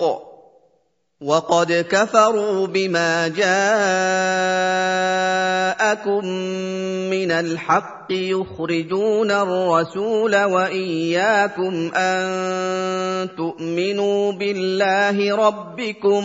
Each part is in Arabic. وقد كفروا بما جاءكم من الحق يخرجون الرسول واياكم ان تؤمنوا بالله ربكم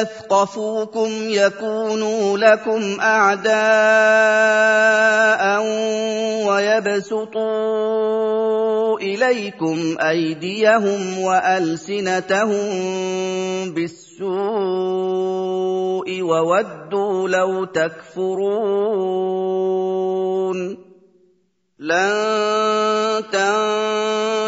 يثقفوكم يكونوا لكم اعداء ويبسطوا اليكم ايديهم والسنتهم بالسوء وودوا لو تكفرون لن تنفعوا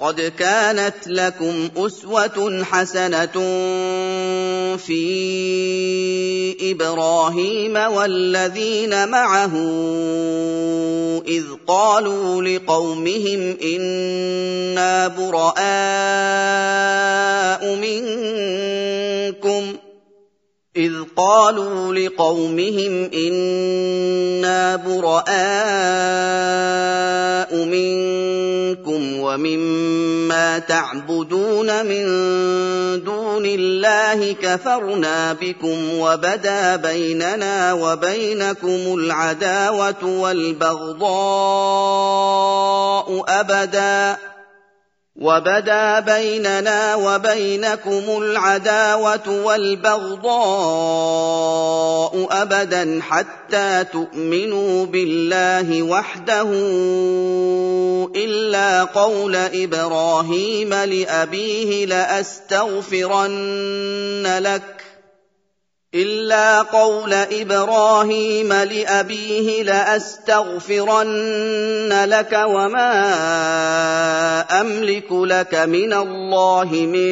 قد كانت لكم اسوه حسنه في ابراهيم والذين معه اذ قالوا لقومهم انا براء منكم إذ قالوا لقومهم إنا براء منكم منكم ومما تعبدون من دون الله كفرنا بكم وبدا بيننا وبينكم العداوه والبغضاء ابدا وبدا بيننا وبينكم العداوه والبغضاء ابدا حتى تؤمنوا بالله وحده الا قول ابراهيم لابيه لاستغفرن لك الا قول ابراهيم لابيه لاستغفرن لك وما املك لك من الله من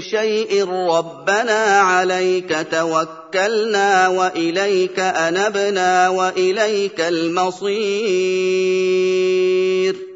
شيء ربنا عليك توكلنا واليك انبنا واليك المصير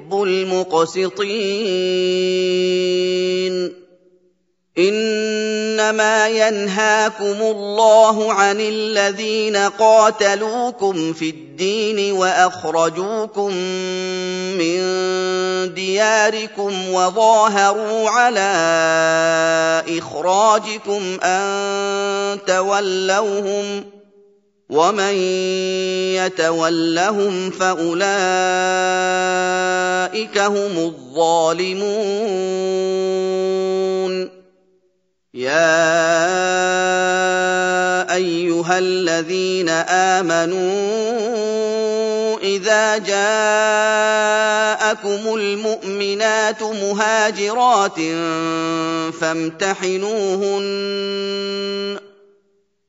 يحب المقسطين انما ينهاكم الله عن الذين قاتلوكم في الدين واخرجوكم من دياركم وظاهروا على اخراجكم ان تولوهم ومن يتولهم فاولئك هم الظالمون يا ايها الذين امنوا اذا جاءكم المؤمنات مهاجرات فامتحنوهن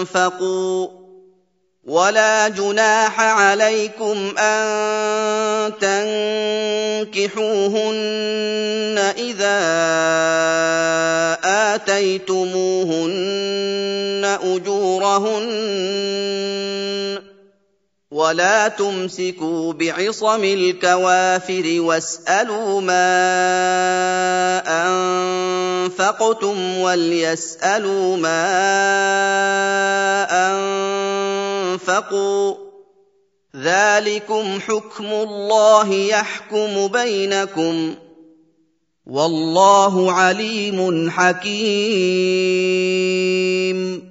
تنفقوا ولا جناح عليكم ان تنكحوهن اذا اتيتموهن اجورهن ولا تمسكوا بعصم الكوافر واسالوا ما انفقتم وليسالوا ما انفقوا ذلكم حكم الله يحكم بينكم والله عليم حكيم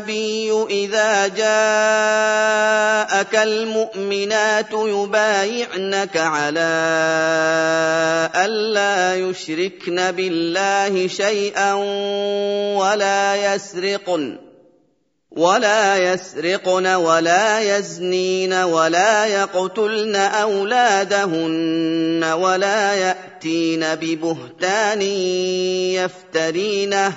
النبي إذا جاءك المؤمنات يبايعنك على ألا يشركن بالله شيئا ولا يسرقن ولا يسرقن ولا يزنين ولا يقتلن أولادهن ولا يأتين ببهتان يفترينه